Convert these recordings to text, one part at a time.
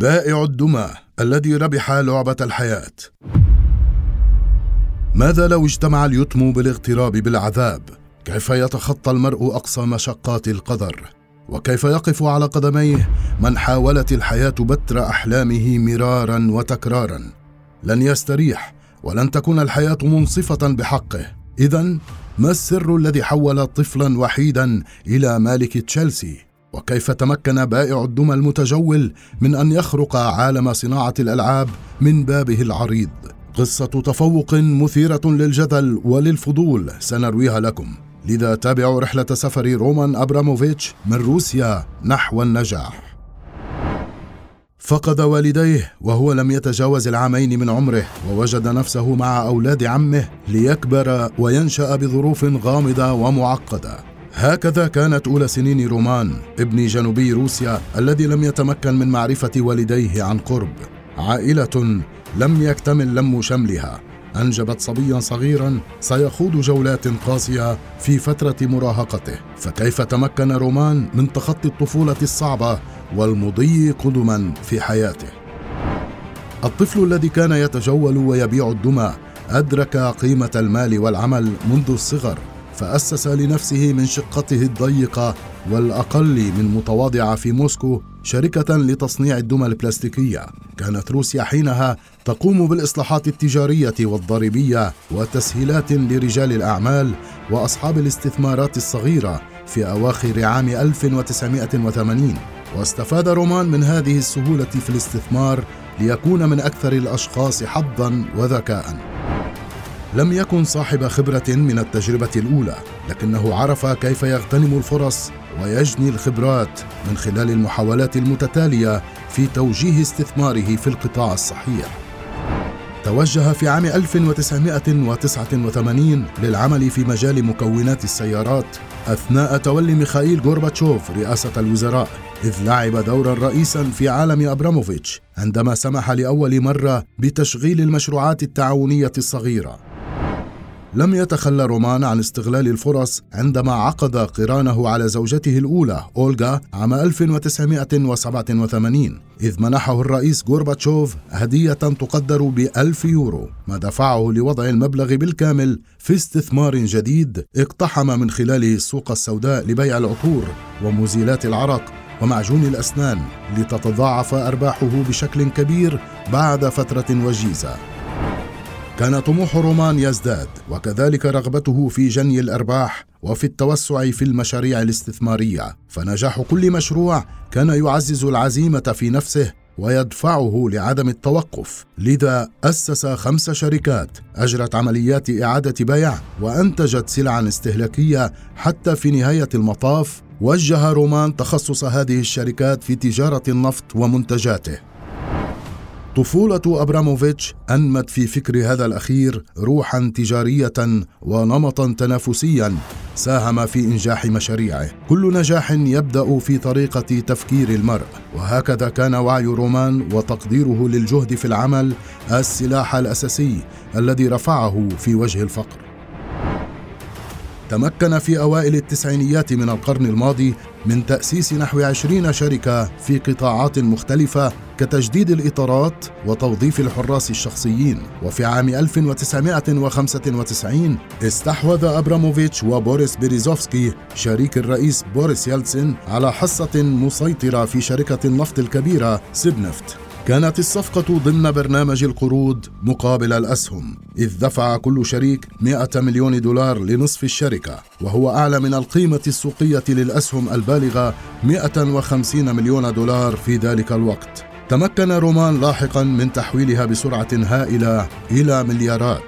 بائع الدمى الذي ربح لعبة الحياة ماذا لو اجتمع اليتم بالاغتراب بالعذاب؟ كيف يتخطى المرء أقصى مشقات القدر؟ وكيف يقف على قدميه من حاولت الحياة بتر أحلامه مرارا وتكرارا؟ لن يستريح ولن تكون الحياة منصفة بحقه إذا ما السر الذي حول طفلا وحيدا إلى مالك تشيلسي؟ وكيف تمكن بائع الدمى المتجول من أن يخرق عالم صناعة الألعاب من بابه العريض؟ قصة تفوق مثيرة للجدل وللفضول سنرويها لكم. لذا تابعوا رحلة سفر رومان أبراموفيتش من روسيا نحو النجاح. فقد والديه وهو لم يتجاوز العامين من عمره ووجد نفسه مع أولاد عمه ليكبر وينشأ بظروف غامضة ومعقدة. هكذا كانت أولى سنين رومان ابن جنوبي روسيا الذي لم يتمكن من معرفة والديه عن قرب. عائلة لم يكتمل لم شملها. أنجبت صبيا صغيرا سيخوض جولات قاسية في فترة مراهقته. فكيف تمكن رومان من تخطي الطفولة الصعبة والمضي قدما في حياته؟ الطفل الذي كان يتجول ويبيع الدمى أدرك قيمة المال والعمل منذ الصغر. فأسس لنفسه من شقته الضيقة والأقل من متواضعة في موسكو شركة لتصنيع الدمى البلاستيكية. كانت روسيا حينها تقوم بالإصلاحات التجارية والضريبية وتسهيلات لرجال الأعمال وأصحاب الاستثمارات الصغيرة في أواخر عام 1980 واستفاد رومان من هذه السهولة في الاستثمار ليكون من أكثر الأشخاص حظا وذكاء. لم يكن صاحب خبرة من التجربة الأولى، لكنه عرف كيف يغتنم الفرص ويجني الخبرات من خلال المحاولات المتتالية في توجيه استثماره في القطاع الصحيح. توجه في عام 1989 للعمل في مجال مكونات السيارات أثناء تولي ميخائيل غورباتشوف رئاسة الوزراء إذ لعب دورا رئيسا في عالم أبراموفيتش عندما سمح لأول مرة بتشغيل المشروعات التعاونية الصغيرة لم يتخلى رومان عن استغلال الفرص عندما عقد قرانه على زوجته الأولى أولغا عام 1987 إذ منحه الرئيس غورباتشوف هدية تقدر بألف يورو ما دفعه لوضع المبلغ بالكامل في استثمار جديد اقتحم من خلاله السوق السوداء لبيع العطور ومزيلات العرق ومعجون الأسنان لتتضاعف أرباحه بشكل كبير بعد فترة وجيزة. كان طموح رومان يزداد وكذلك رغبته في جني الأرباح وفي التوسع في المشاريع الاستثمارية. فنجاح كل مشروع كان يعزز العزيمة في نفسه ويدفعه لعدم التوقف. لذا أسس خمس شركات أجرت عمليات إعادة بيع وأنتجت سلعا استهلاكية حتى في نهاية المطاف. وجه رومان تخصص هذه الشركات في تجارة النفط ومنتجاته. طفولة أبراموفيتش أنمت في فكر هذا الأخير روحا تجارية ونمطا تنافسيا ساهم في إنجاح مشاريعه. كل نجاح يبدأ في طريقة تفكير المرء. وهكذا كان وعي رومان وتقديره للجهد في العمل السلاح الأساسي الذي رفعه في وجه الفقر. تمكن في أوائل التسعينيات من القرن الماضي من تأسيس نحو عشرين شركة في قطاعات مختلفة كتجديد الإطارات وتوظيف الحراس الشخصيين. وفي عام 1995 استحوذ أبراموفيتش وبوريس بيريزوفسكي شريك الرئيس بوريس يلتسن على حصة مسيطرة في شركة النفط الكبيرة سيبنفت. كانت الصفقة ضمن برنامج القروض مقابل الأسهم إذ دفع كل شريك 100 مليون دولار لنصف الشركة وهو أعلى من القيمة السوقية للأسهم البالغة 150 مليون دولار في ذلك الوقت. تمكن رومان لاحقا من تحويلها بسرعة هائلة إلى مليارات.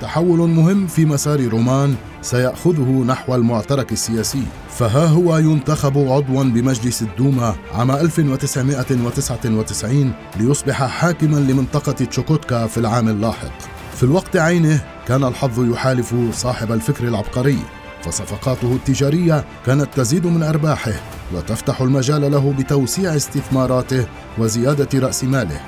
تحول مهم في مسار رومان سيأخذه نحو المعترك السياسي. فها هو ينتخب عضوا بمجلس الدوما عام 1999 ليصبح حاكما لمنطقة تشوكوتكا في العام اللاحق. في الوقت عينه كان الحظ يحالف صاحب الفكر العبقري. فصفقاته التجارية كانت تزيد من أرباحه وتفتح المجال له بتوسيع استثماراته وزيادة رأس ماله.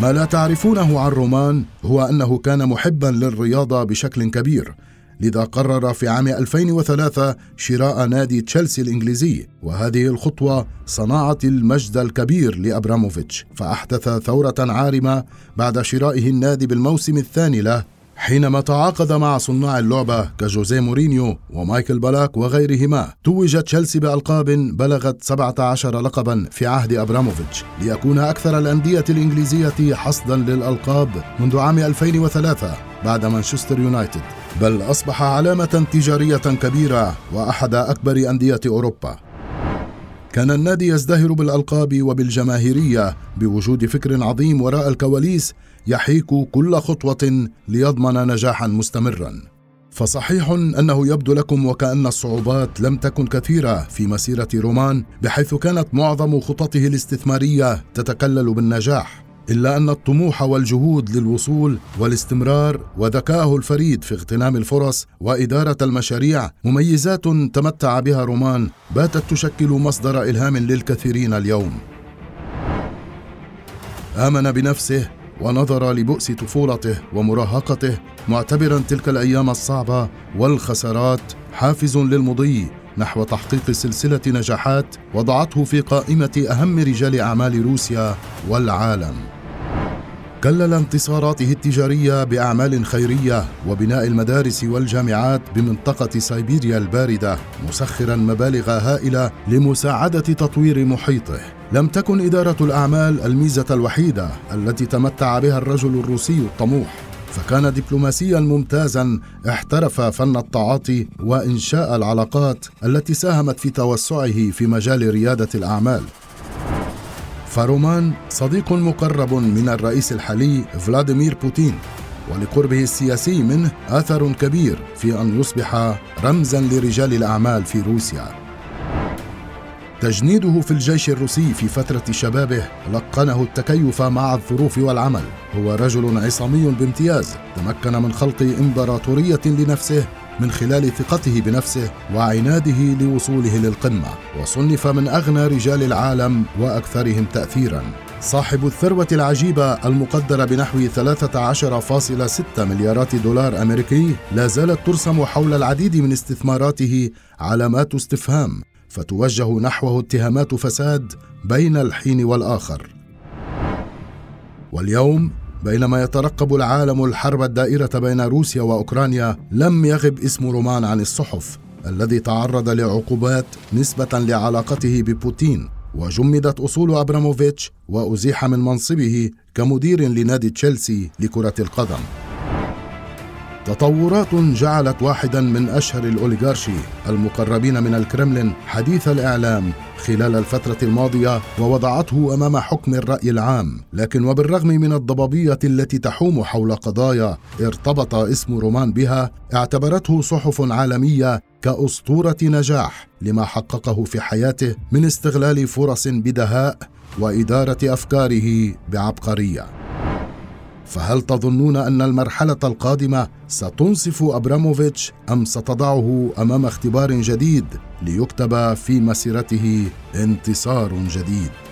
ما لا تعرفونه عن رومان هو أنه كان محبا للرياضة بشكل كبير لذا قرر في عام 2003 شراء نادي تشيلسي الإنجليزي وهذه الخطوة صنعت المجد الكبير لأبراموفيتش فأحدث ثورة عارمة بعد شرائه النادي بالموسم الثاني له حينما تعاقد مع صناع اللعبة كجوزيه مورينيو ومايكل بالاك وغيرهما توج تشيلسي بألقاب بلغت 17 لقبا في عهد أبراموفيتش ليكون أكثر الأندية الإنجليزية حصدا للألقاب منذ عام 2003 بعد مانشستر يونايتد بل أصبح علامة تجارية كبيرة وأحد أكبر أندية أوروبا. كان النادي يزدهر بالألقاب وبالجماهيرية بوجود فكر عظيم وراء الكواليس يحيك كل خطوة ليضمن نجاحا مستمرا. فصحيح أنه يبدو لكم وكأن الصعوبات لم تكن كثيرة في مسيرة رومان بحيث كانت معظم خططه الاستثمارية تتكلل بالنجاح. إلا أن الطموح والجهود للوصول والاستمرار وذكاءه الفريد في اغتنام الفرص وإدارة المشاريع مميزات تمتع بها رومان باتت تشكل مصدر إلهام للكثيرين اليوم. آمن بنفسه ونظر لبؤس طفولته ومراهقته معتبرا تلك الأيام الصعبة والخسارات حافز للمضي نحو تحقيق سلسلة نجاحات وضعته في قائمة أهم رجال أعمال روسيا والعالم. كلل انتصاراته التجارية بأعمال خيرية وبناء المدارس والجامعات بمنطقة سيبيريا الباردة مسخرا مبالغ هائلة لمساعدة تطوير محيطه. لم تكن إدارة الأعمال الميزة الوحيدة التي تمتع بها الرجل الروسي الطموح. فكان دبلوماسيا ممتازا احترف فن التعاطي وإنشاء العلاقات التي ساهمت في توسعه في مجال ريادة الأعمال. فرومان صديق مقرب من الرئيس الحالي فلاديمير بوتين ولقربه السياسي منه اثر كبير في أن يصبح رمزا لرجال الأعمال في روسيا. تجنيده في الجيش الروسي في فترة شبابه لقنه التكيف مع الظروف والعمل. هو رجل عصامي بامتياز تمكن من خلق إمبراطورية لنفسه من خلال ثقته بنفسه وعناده لوصوله للقمة وصنف من أغنى رجال العالم وأكثرهم تأثيرا. صاحب الثروة العجيبة المقدرة بنحو 13.6 مليارات دولار أمريكي لا زالت ترسم حول العديد من استثماراته علامات استفهام فتوجه نحوه اتهامات فساد بين الحين والآخر. واليوم بينما يترقب العالم الحرب الدائرة بين روسيا وأوكرانيا لم يغب اسم رومان عن الصحف الذي تعرض لعقوبات نسبة لعلاقته ببوتين وجمدت أصول أبراموفيتش وأزيح من منصبه كمدير لنادي تشيلسي لكرة القدم. تطورات جعلت واحدا من أشهر الأوليغارشي المقربين من الكرملين حديث الإعلام خلال الفترة الماضية ووضعته أمام حكم الرأي العام. لكن وبالرغم من الضبابية التي تحوم حول قضايا ارتبط اسم رومان بها اعتبرته صحف عالمية كأسطورة نجاح لما حققه في حياته من استغلال فرص بدهاء وإدارة أفكاره بعبقرية. فهل تظنون أن المرحلة القادمة ستنصف أبراموفيتش أم ستضعه أمام اختبار جديد ليكتب في مسيرته انتصار جديد؟